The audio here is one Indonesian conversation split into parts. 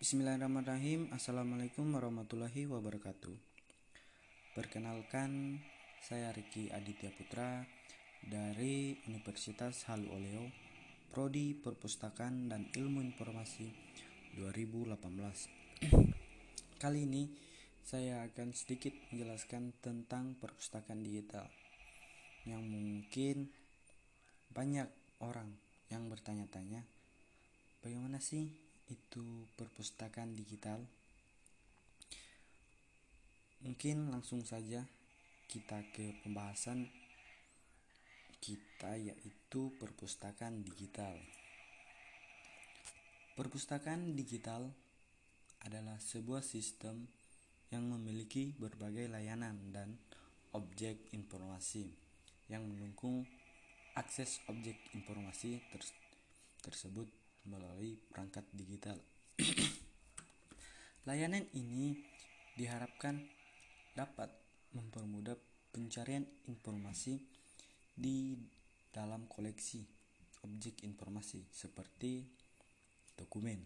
Bismillahirrahmanirrahim. Assalamualaikum warahmatullahi wabarakatuh. Perkenalkan saya Riki Aditya Putra dari Universitas Halu Oleo Prodi Perpustakaan dan Ilmu Informasi 2018 Kali ini saya akan sedikit menjelaskan tentang perpustakaan digital yang mungkin banyak orang yang bertanya-tanya bagaimana sih itu perpustakaan digital? Mungkin langsung saja kita ke pembahasan kita yaitu perpustakaan digital. Perpustakaan digital adalah sebuah sistem yang memiliki berbagai layanan dan objek informasi yang mendukung akses objek informasi tersebut melalui perangkat digital. Layanan ini diharapkan dapat mempermudah pencarian informasi di dalam koleksi objek informasi seperti dokumen,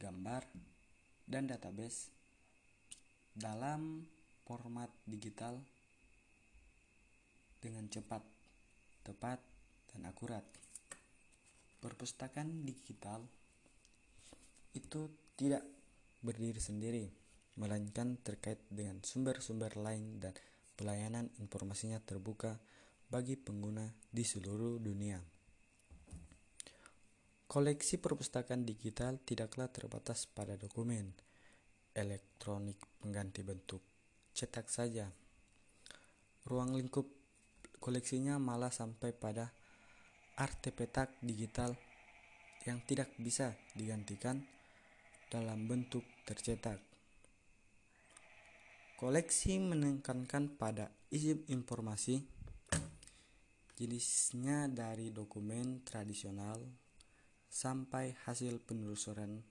gambar, dan database dalam format digital dengan cepat, tepat, dan akurat. Perpustakaan digital itu tidak berdiri sendiri, melainkan terkait dengan sumber-sumber lain dan pelayanan informasinya terbuka bagi pengguna di seluruh dunia. Koleksi perpustakaan digital tidaklah terbatas pada dokumen elektronik pengganti bentuk cetak saja. Ruang lingkup koleksinya malah sampai pada artefak digital yang tidak bisa digantikan dalam bentuk tercetak. Koleksi menekankan pada isi informasi jenisnya dari dokumen tradisional sampai hasil penelusuran.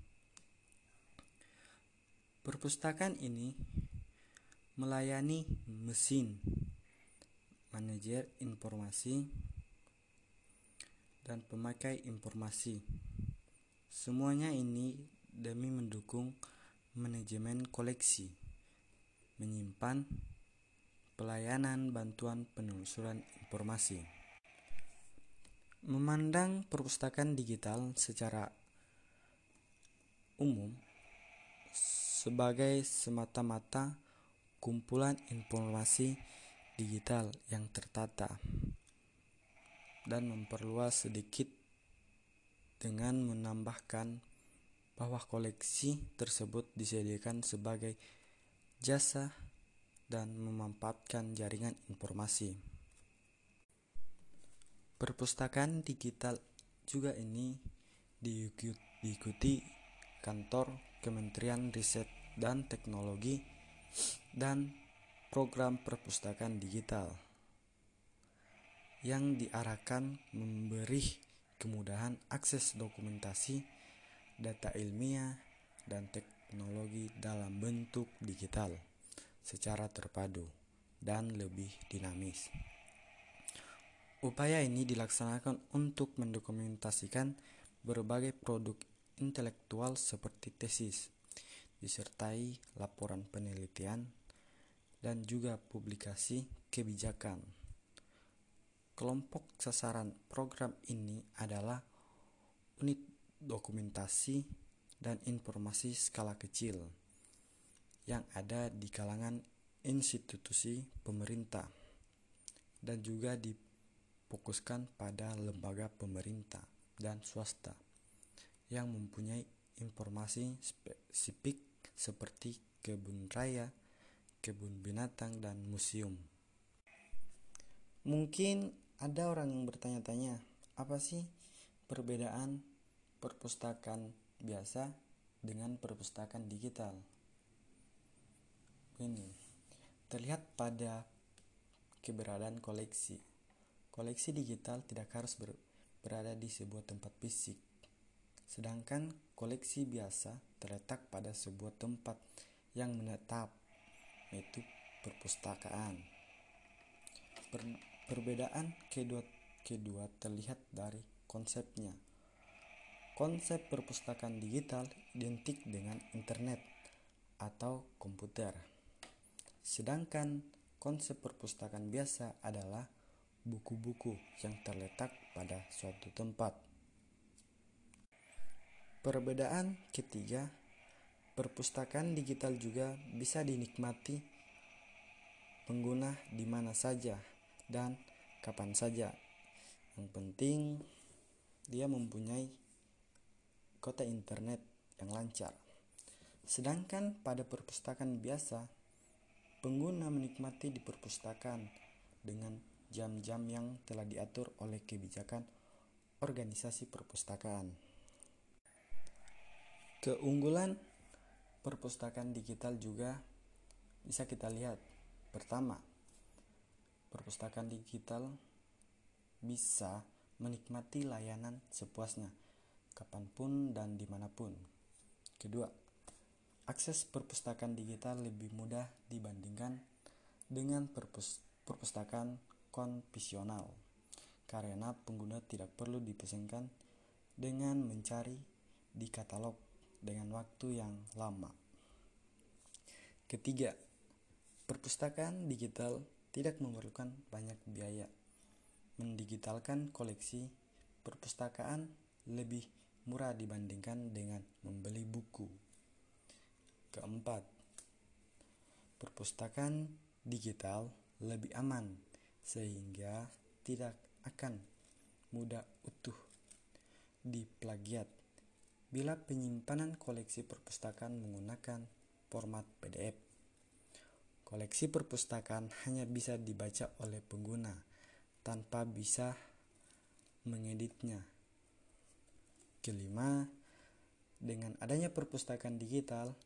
Perpustakaan ini melayani mesin manajer informasi dan pemakai informasi. Semuanya ini demi mendukung manajemen koleksi, menyimpan pelayanan bantuan penelusuran informasi. Memandang perpustakaan digital secara umum sebagai semata-mata kumpulan informasi digital yang tertata dan memperluas sedikit dengan menambahkan bahwa koleksi tersebut disediakan sebagai jasa dan memanfaatkan jaringan informasi. Perpustakaan digital juga ini diikuti kantor Kementerian Riset dan Teknologi dan program perpustakaan digital yang diarahkan memberi kemudahan akses dokumentasi, data ilmiah, dan teknologi dalam bentuk digital secara terpadu dan lebih dinamis. Upaya ini dilaksanakan untuk mendokumentasikan berbagai produk intelektual seperti tesis, disertai laporan penelitian, dan juga publikasi kebijakan. Kelompok sasaran program ini adalah unit dokumentasi dan informasi skala kecil yang ada di kalangan institusi pemerintah dan juga difokuskan pada lembaga pemerintah dan swasta yang mempunyai informasi spesifik seperti kebun raya, kebun binatang, dan museum. Mungkin ada orang yang bertanya-tanya, apa sih perbedaan perpustakaan biasa dengan perpustakaan digital? Ini terlihat pada keberadaan koleksi. Koleksi digital tidak harus ber berada di sebuah tempat fisik, sedangkan koleksi biasa terletak pada sebuah tempat yang menetap, yaitu perpustakaan. Per Perbedaan kedua kedua terlihat dari konsepnya. konsep perpustakaan digital identik dengan internet atau komputer. Sedangkan konsep perpustakaan biasa adalah buku-buku yang terletak pada suatu tempat. Perbedaan ketiga, perpustakaan digital juga bisa dinikmati pengguna di mana saja dan kapan saja. Yang penting dia mempunyai kota internet yang lancar. Sedangkan pada perpustakaan biasa, pengguna menikmati di perpustakaan dengan jam-jam yang telah diatur oleh kebijakan organisasi perpustakaan. Keunggulan perpustakaan digital juga bisa kita lihat. Pertama, perpustakaan digital bisa menikmati layanan sepuasnya, kapan pun dan di mana pun. Kedua, akses perpustakaan digital lebih mudah dibandingkan dengan perpus perpustakaan konvensional karena pengguna tidak perlu dipesankan dengan mencari di katalog dengan waktu yang lama. Ketiga, perpustakaan digital tidak memerlukan banyak biaya. Mendigitalkan koleksi perpustakaan lebih murah dibandingkan dengan membeli buku. Keempat, perpustakaan digital lebih aman sehingga tidak akan mudah utuh diplagiat bila penyimpanan koleksi perpustakaan menggunakan format PDF. Koleksi perpustakaan hanya bisa dibaca oleh pengguna tanpa bisa mengeditnya. Kelima, dengan adanya perpustakaan digital,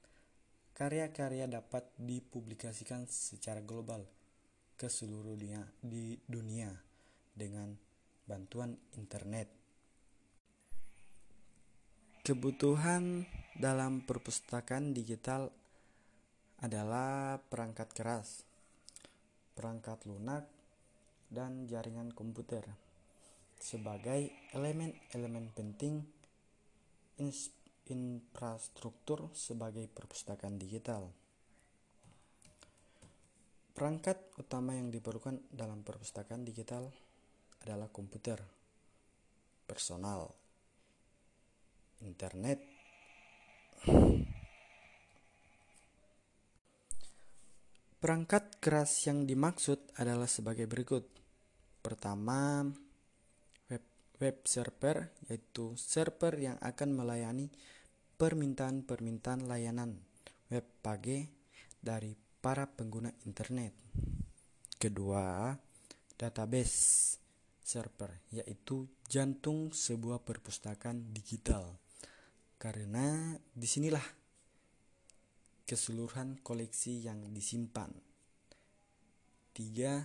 karya-karya dapat dipublikasikan secara global ke seluruh dunia, di dunia dengan bantuan internet. Kebutuhan dalam perpustakaan digital adalah perangkat keras, perangkat lunak, dan jaringan komputer sebagai elemen-elemen penting infrastruktur sebagai perpustakaan digital. Perangkat utama yang diperlukan dalam perpustakaan digital adalah komputer personal internet Perangkat keras yang dimaksud adalah sebagai berikut. Pertama, web, web server yaitu server yang akan melayani permintaan-permintaan layanan web page dari para pengguna internet. Kedua, database server yaitu jantung sebuah perpustakaan digital karena di sinilah keseluruhan koleksi yang disimpan. Tiga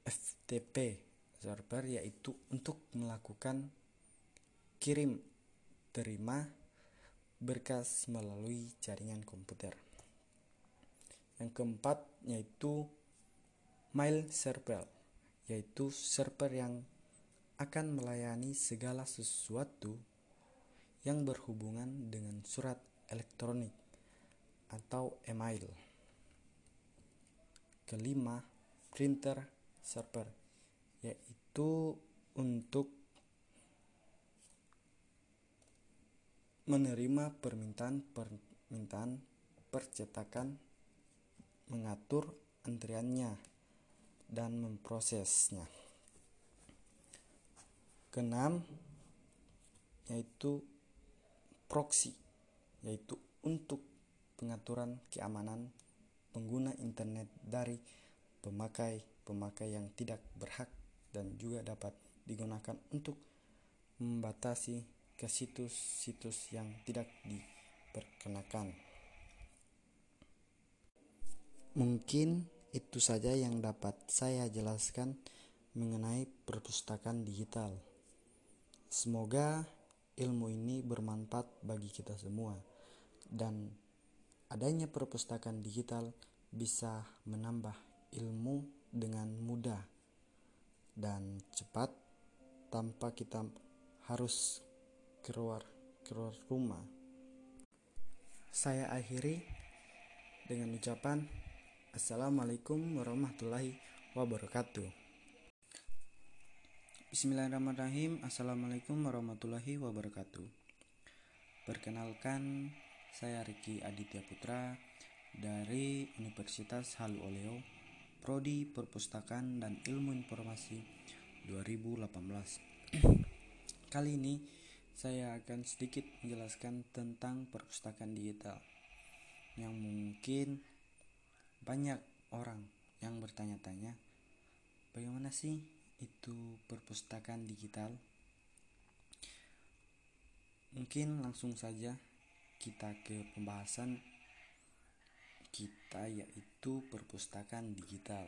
FTP server yaitu untuk melakukan kirim terima berkas melalui jaringan komputer. Yang keempat yaitu mail server yaitu server yang akan melayani segala sesuatu yang berhubungan dengan surat elektronik atau email. Kelima, printer server yaitu untuk menerima permintaan-permintaan percetakan, mengatur antriannya, dan memprosesnya. Keenam, yaitu proxy yaitu untuk pengaturan keamanan pengguna internet dari pemakai-pemakai yang tidak berhak dan juga dapat digunakan untuk membatasi ke situs-situs yang tidak diperkenakan. Mungkin itu saja yang dapat saya jelaskan mengenai perpustakaan digital. Semoga ilmu ini bermanfaat bagi kita semua dan adanya perpustakaan digital bisa menambah ilmu dengan mudah dan cepat tanpa kita harus keluar keluar rumah. Saya akhiri dengan ucapan Assalamualaikum warahmatullahi wabarakatuh. Bismillahirrahmanirrahim. Assalamualaikum warahmatullahi wabarakatuh. Perkenalkan, saya Riki Aditya Putra dari Universitas Halu Oleo, Prodi Perpustakaan dan Ilmu Informasi 2018. Kali ini saya akan sedikit menjelaskan tentang perpustakaan digital yang mungkin banyak orang yang bertanya-tanya bagaimana sih itu perpustakaan digital mungkin langsung saja kita ke pembahasan kita yaitu perpustakaan digital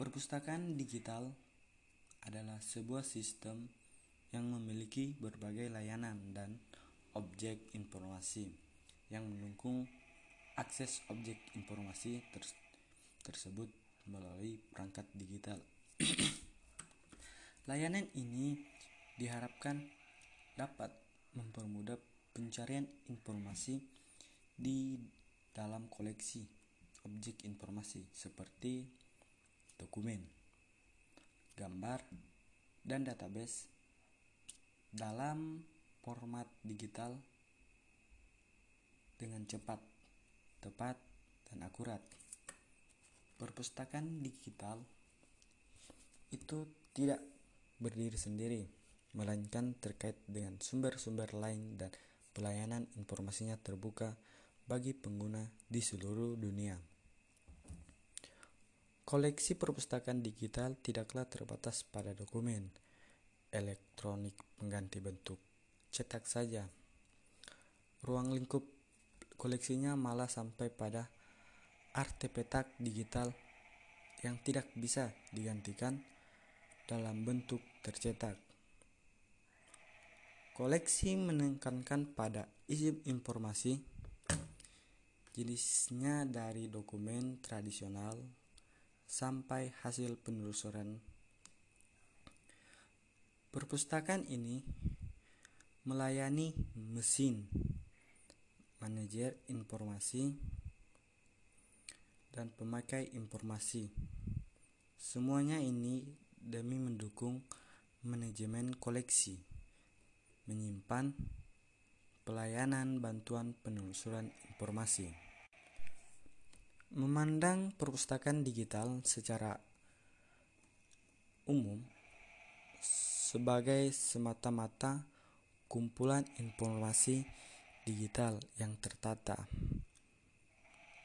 perpustakaan digital adalah sebuah sistem yang memiliki berbagai layanan dan objek informasi yang mendukung akses objek informasi ter tersebut melalui perangkat digital. Layanan ini diharapkan dapat mempermudah pencarian informasi di dalam koleksi objek informasi seperti dokumen, gambar, dan database dalam format digital dengan cepat, tepat, dan akurat. Perpustakaan digital itu tidak berdiri sendiri, melainkan terkait dengan sumber-sumber lain dan pelayanan informasinya terbuka bagi pengguna di seluruh dunia. Koleksi perpustakaan digital tidaklah terbatas pada dokumen, elektronik pengganti bentuk cetak saja. Ruang lingkup koleksinya malah sampai pada artefak digital yang tidak bisa digantikan dalam bentuk tercetak. Koleksi menekankan pada isi informasi jenisnya dari dokumen tradisional sampai hasil penelusuran Perpustakaan ini melayani mesin, manajer informasi, dan pemakai informasi. Semuanya ini demi mendukung manajemen koleksi, menyimpan pelayanan bantuan penelusuran informasi. Memandang perpustakaan digital secara umum sebagai semata-mata kumpulan informasi digital yang tertata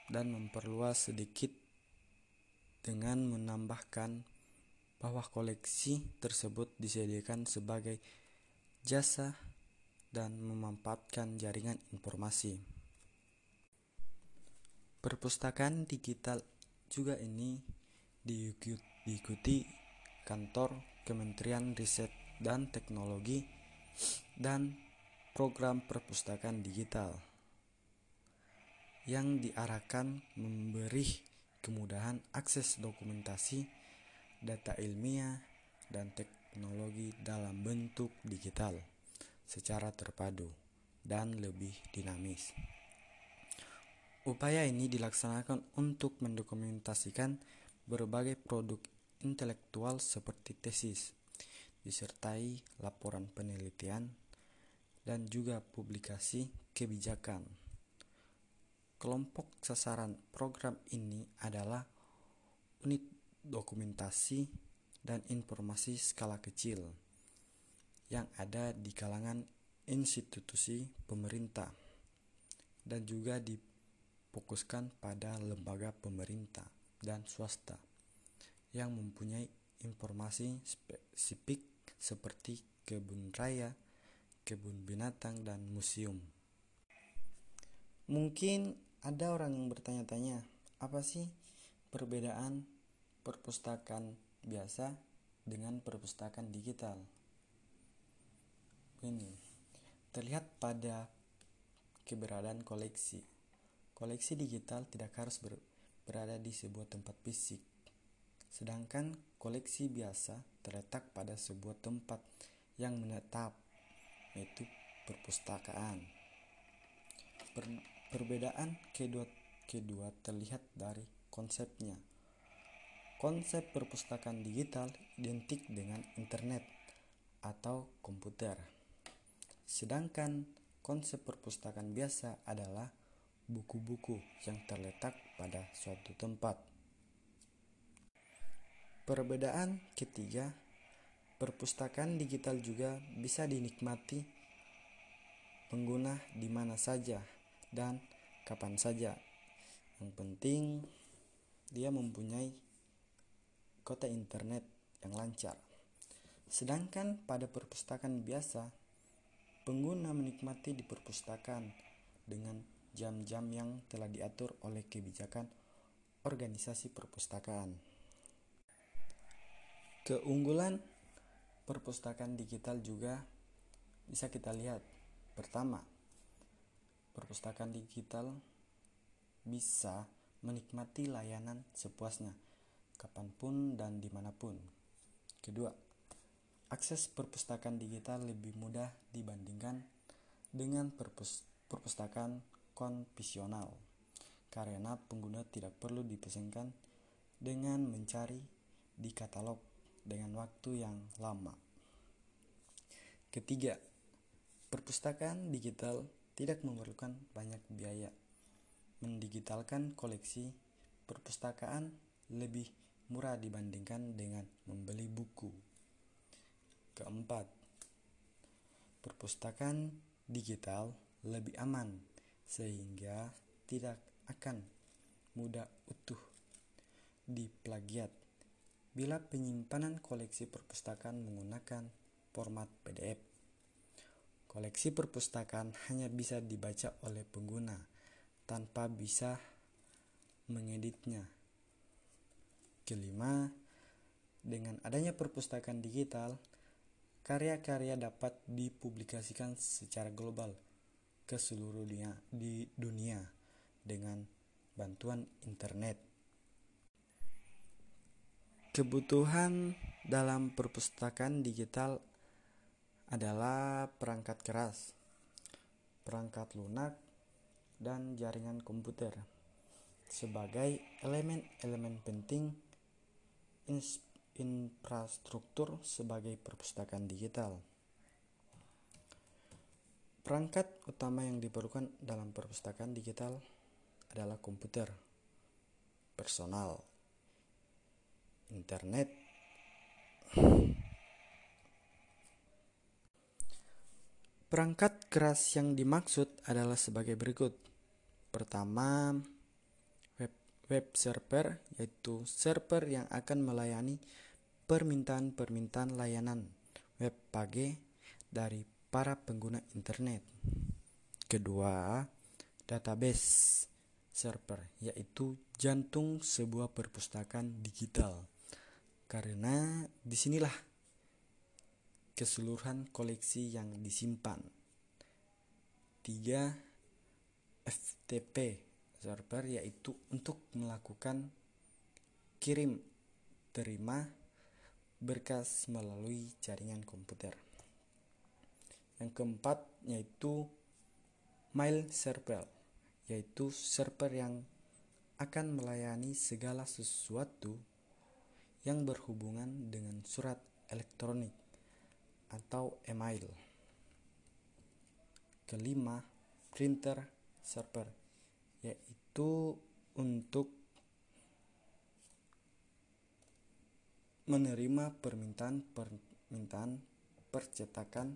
dan memperluas sedikit dengan menambahkan bahwa koleksi tersebut disediakan sebagai jasa dan memanfaatkan jaringan informasi. Perpustakaan digital juga ini diikuti kantor Kementerian Riset dan Teknologi dan program perpustakaan digital yang diarahkan memberi kemudahan akses dokumentasi, data ilmiah, dan teknologi dalam bentuk digital secara terpadu dan lebih dinamis. Upaya ini dilaksanakan untuk mendokumentasikan berbagai produk intelektual seperti tesis, disertai laporan penelitian, dan juga publikasi kebijakan. Kelompok sasaran program ini adalah unit dokumentasi dan informasi skala kecil yang ada di kalangan institusi pemerintah dan juga difokuskan pada lembaga pemerintah dan swasta yang mempunyai informasi spesifik seperti kebun raya, kebun binatang, dan museum. Mungkin ada orang yang bertanya-tanya, apa sih perbedaan perpustakaan biasa dengan perpustakaan digital? Ini terlihat pada keberadaan koleksi. Koleksi digital tidak harus ber berada di sebuah tempat fisik Sedangkan koleksi biasa terletak pada sebuah tempat yang menetap yaitu perpustakaan. Per, perbedaan kedua kedua terlihat dari konsepnya. Konsep perpustakaan digital identik dengan internet atau komputer. Sedangkan konsep perpustakaan biasa adalah buku-buku yang terletak pada suatu tempat. Perbedaan ketiga, perpustakaan digital juga bisa dinikmati pengguna di mana saja dan kapan saja yang penting dia mempunyai kota internet yang lancar. Sedangkan pada perpustakaan biasa, pengguna menikmati di perpustakaan dengan jam-jam yang telah diatur oleh kebijakan organisasi perpustakaan. Keunggulan perpustakaan digital juga bisa kita lihat. Pertama, perpustakaan digital bisa menikmati layanan sepuasnya, kapan pun dan di mana pun. Kedua, akses perpustakaan digital lebih mudah dibandingkan dengan perpus perpustakaan konvensional, karena pengguna tidak perlu dipesankan dengan mencari di katalog dengan waktu yang lama. Ketiga, perpustakaan digital tidak memerlukan banyak biaya mendigitalkan koleksi perpustakaan lebih murah dibandingkan dengan membeli buku. Keempat, perpustakaan digital lebih aman sehingga tidak akan mudah utuh diplagiat bila penyimpanan koleksi perpustakaan menggunakan format PDF. Koleksi perpustakaan hanya bisa dibaca oleh pengguna tanpa bisa mengeditnya. Kelima, dengan adanya perpustakaan digital, karya-karya dapat dipublikasikan secara global ke seluruh dunia, di dunia dengan bantuan internet. Kebutuhan dalam perpustakaan digital adalah perangkat keras, perangkat lunak, dan jaringan komputer sebagai elemen-elemen penting infrastruktur sebagai perpustakaan digital. Perangkat utama yang diperlukan dalam perpustakaan digital adalah komputer, personal, internet, Perangkat keras yang dimaksud adalah sebagai berikut. Pertama, web, server yaitu server yang akan melayani permintaan-permintaan layanan web page dari para pengguna internet. Kedua, database server yaitu jantung sebuah perpustakaan digital. Karena di sinilah keseluruhan koleksi yang disimpan. Tiga, FTP server yaitu untuk melakukan kirim terima berkas melalui jaringan komputer. Yang keempat yaitu mail server yaitu server yang akan melayani segala sesuatu yang berhubungan dengan surat elektronik atau email. Kelima, printer server yaitu untuk menerima permintaan-permintaan percetakan,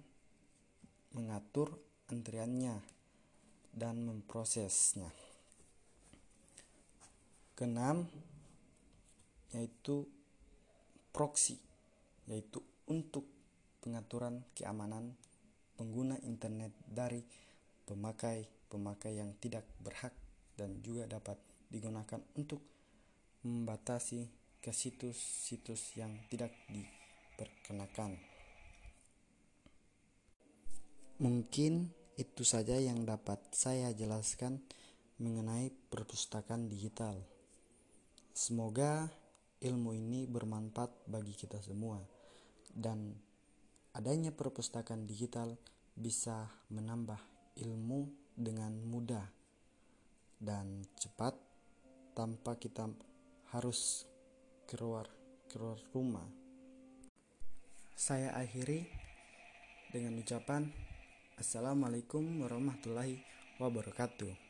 mengatur antriannya, dan memprosesnya. Keenam, yaitu proxy, yaitu untuk pengaturan keamanan pengguna internet dari pemakai-pemakai yang tidak berhak dan juga dapat digunakan untuk membatasi ke situs-situs yang tidak diperkenakan. Mungkin itu saja yang dapat saya jelaskan mengenai perpustakaan digital. Semoga ilmu ini bermanfaat bagi kita semua dan adanya perpustakaan digital bisa menambah ilmu dengan mudah dan cepat tanpa kita harus keluar keluar rumah. Saya akhiri dengan ucapan Assalamualaikum warahmatullahi wabarakatuh.